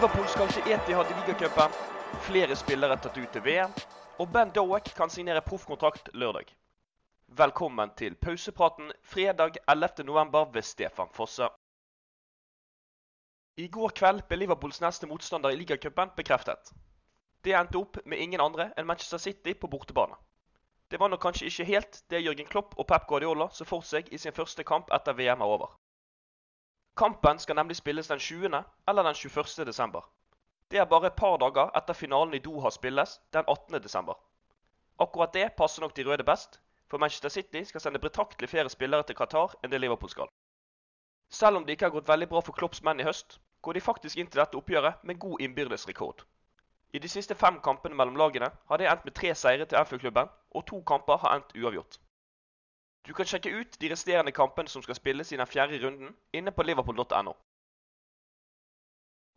Liverpool skal ikke Etihad i ligacupen. Flere spillere tatt ut til VM. Og Ben Doek kan signere proffkontrakt lørdag. Velkommen til pausepraten fredag 11. november ved Stefan Fosse. I går kveld ble Liverpools neste motstander i ligacupen bekreftet. Det endte opp med ingen andre enn Manchester City på bortebane. Det var nok kanskje ikke helt det Jørgen Klopp og Pep Guardiola så for seg i sin første kamp etter VM er over. Kampen skal nemlig spilles den 20. eller den 21. desember. Det er bare et par dager etter finalen i Doha spilles den 18. desember. Akkurat det passer nok de røde best, for Manchester City skal sende betraktelig flere spillere til Qatar enn det Liverpool skal. Selv om det ikke har gått veldig bra for Klopps menn i høst, går de faktisk inn til dette oppgjøret med god innbyrdes rekord. I de siste fem kampene mellom lagene har det endt med tre seire til Anfield-klubben, og to kamper har endt uavgjort. Du kan sjekke ut de resterende kampene som skal spilles i den fjerde runden, inne på liverpool.no.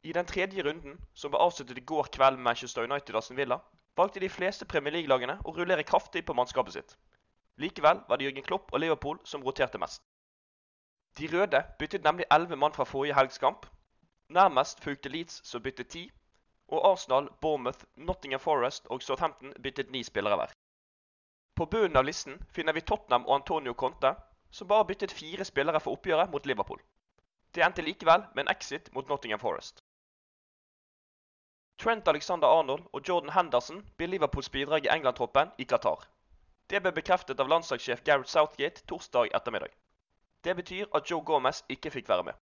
I den tredje runden, som ble avsluttet i går kveld med Manchester United Aston Villa, valgte de fleste Premier League-lagene å rullere kraftig på mannskapet sitt. Likevel var det Jørgen Klopp og Liverpool som roterte mest. De røde byttet nemlig elleve mann fra forrige helgs kamp. Nærmest fulgte Leeds, som byttet ti, og Arsenal, Bournemouth, Nottingham Forest og Southampton byttet ni spillere hver. På bunnen av listen finner vi Tottenham og Antonio Conte, som bare byttet fire spillere for oppgjøret mot Liverpool. Det endte likevel med en exit mot Nottingham Forest. Trent Alexander Arnold og Jordan Henderson blir Liverpools bidrag i England-troppen i Qatar. Det ble bekreftet av landslagssjef Gareth Southgate torsdag ettermiddag. Det betyr at Joe Gomez ikke fikk være med.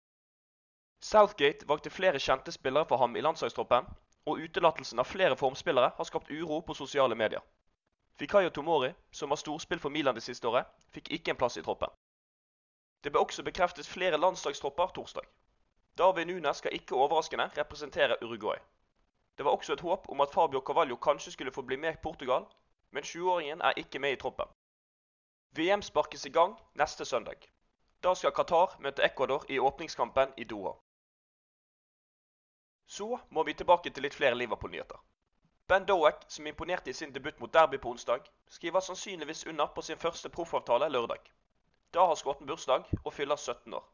Southgate valgte flere kjente spillere for ham i landslagstroppen, og utelatelsen av flere formspillere har skapt uro på sosiale medier. Fikayo Tomori, som har storspill for Milan det siste året, fikk ikke en plass i troppen. Det ble også bekreftet flere landslagstropper torsdag. Darwin Nunes skal ikke overraskende representere Uruguay. Det var også et håp om at Fabio Cavallo kanskje skulle få bli med Portugal, men 20-åringen er ikke med i troppen. VM sparkes i gang neste søndag. Da skal Qatar møte Ecuador i åpningskampen i Doha. Så må vi tilbake til litt flere Liverpool-nyheter. Ben Doek, som imponerte i sin debut mot Derby på onsdag, skriver sannsynligvis under på sin første proffavtale lørdag. Da har skotten bursdag og fyller 17 år.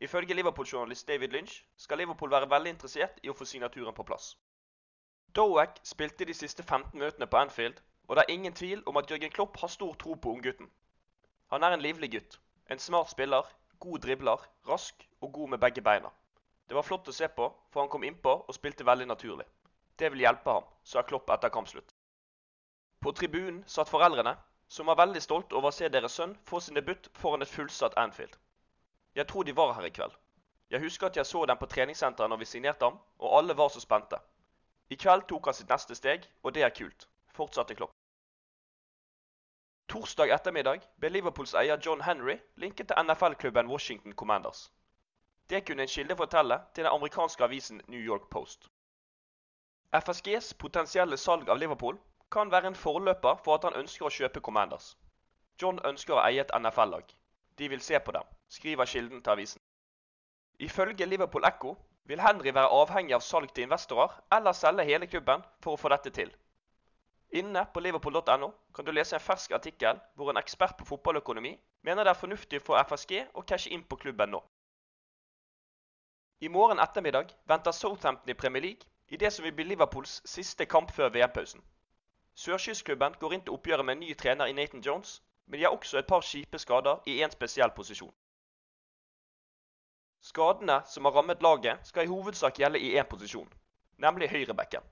Ifølge Liverpool-journalist David Lynch skal Liverpool være veldig interessert i å få signaturen på plass. Doek spilte de siste 15 møtene på Anfield, og det er ingen tvil om at Jørgen Klopp har stor tro på unggutten. Han er en livlig gutt, en smart spiller, god dribler, rask og god med begge beina. Det var flott å se på, for han kom innpå og spilte veldig naturlig. Det vil hjelpe ham, sa Klopp etter kampslutt. På tribunen satt foreldrene, som var veldig stolt over å se deres sønn få sin debut foran et fullsatt Anfield. Jeg tror de var her i kveld. Jeg husker at jeg så dem på treningssenteret når vi signerte ham, og alle var så spente. I kveld tok han sitt neste steg, og det er kult, fortsatte Klopp. Torsdag ettermiddag ble Liverpools eier John Henry linket til NFL-klubben Washington Commanders. Det kunne en kilde fortelle til den amerikanske avisen New York Post. FSGs potensielle salg av Liverpool kan være en forløper for at han ønsker å kjøpe Commanders. John ønsker å eie et NFL-lag. De vil se på dem, skriver kilden til avisen. Ifølge Liverpool Echo vil Henry være avhengig av salg til investorer eller selge hele klubben for å få dette til. Inne på liverpool.no kan du lese en fersk artikkel hvor en ekspert på fotballøkonomi mener det er fornuftig for FSG å cashe inn på klubben nå. I morgen ettermiddag venter Southampton i Premier League i det som vil bli Liverpools siste kamp før VM-pausen. Sørkystklubben går inn til oppgjøret med en ny trener i Nathan Jones, men de har også et par kjipe skader i én spesiell posisjon. Skadene som har rammet laget, skal i hovedsak gjelde i én posisjon, nemlig høyrebekken.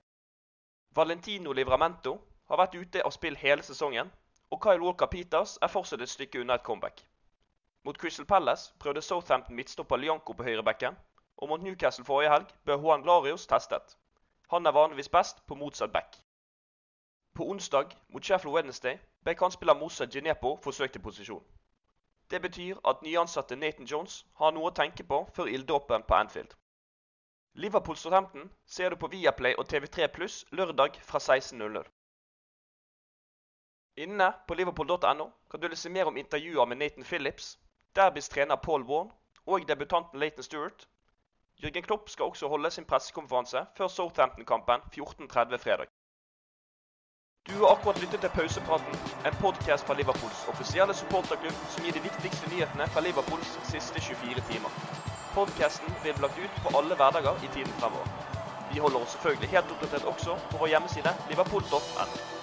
Valentino Livramento har vært ute av spill hele sesongen, og Kyle Walker Peters er fortsatt et stykke unna et comeback. Mot Crystal Palace prøvde Southampton midtstopper Lianco på høyrebekken, og mot Newcastle forrige helg ble Juan Larios testet. Han er vanligvis best på motsatt back. På onsdag mot Sheffield Wednesday ble kantspiller Moussa Ginepo forsøkt i posisjon. Det betyr at nyansatte Nathan Jones har noe å tenke på før ilddåpen på Anfield. Liverpool Southampton ser du på Viaplay og TV3 Pluss lørdag fra 16.00. Inne på liverpool.no kan du lese mer om intervjuer med Nathan Phillips, Derbys trener Paul Warne og debutanten Leighton Stewart. Jørgen Klopp skal også holde sin pressekonferanse før Southampton-kampen 14.30 fredag. Du har akkurat lyttet til Pausepraten, en podkast fra Liverpools offisielle supporterklubb som gir de viktigste nyhetene fra Liverpools siste 24 timer. Podkasten blir lagt ut på alle hverdager i tiden fremover. Vi holder oss selvfølgelig helt oppdatert også på vår hjemmeside liverpool.no.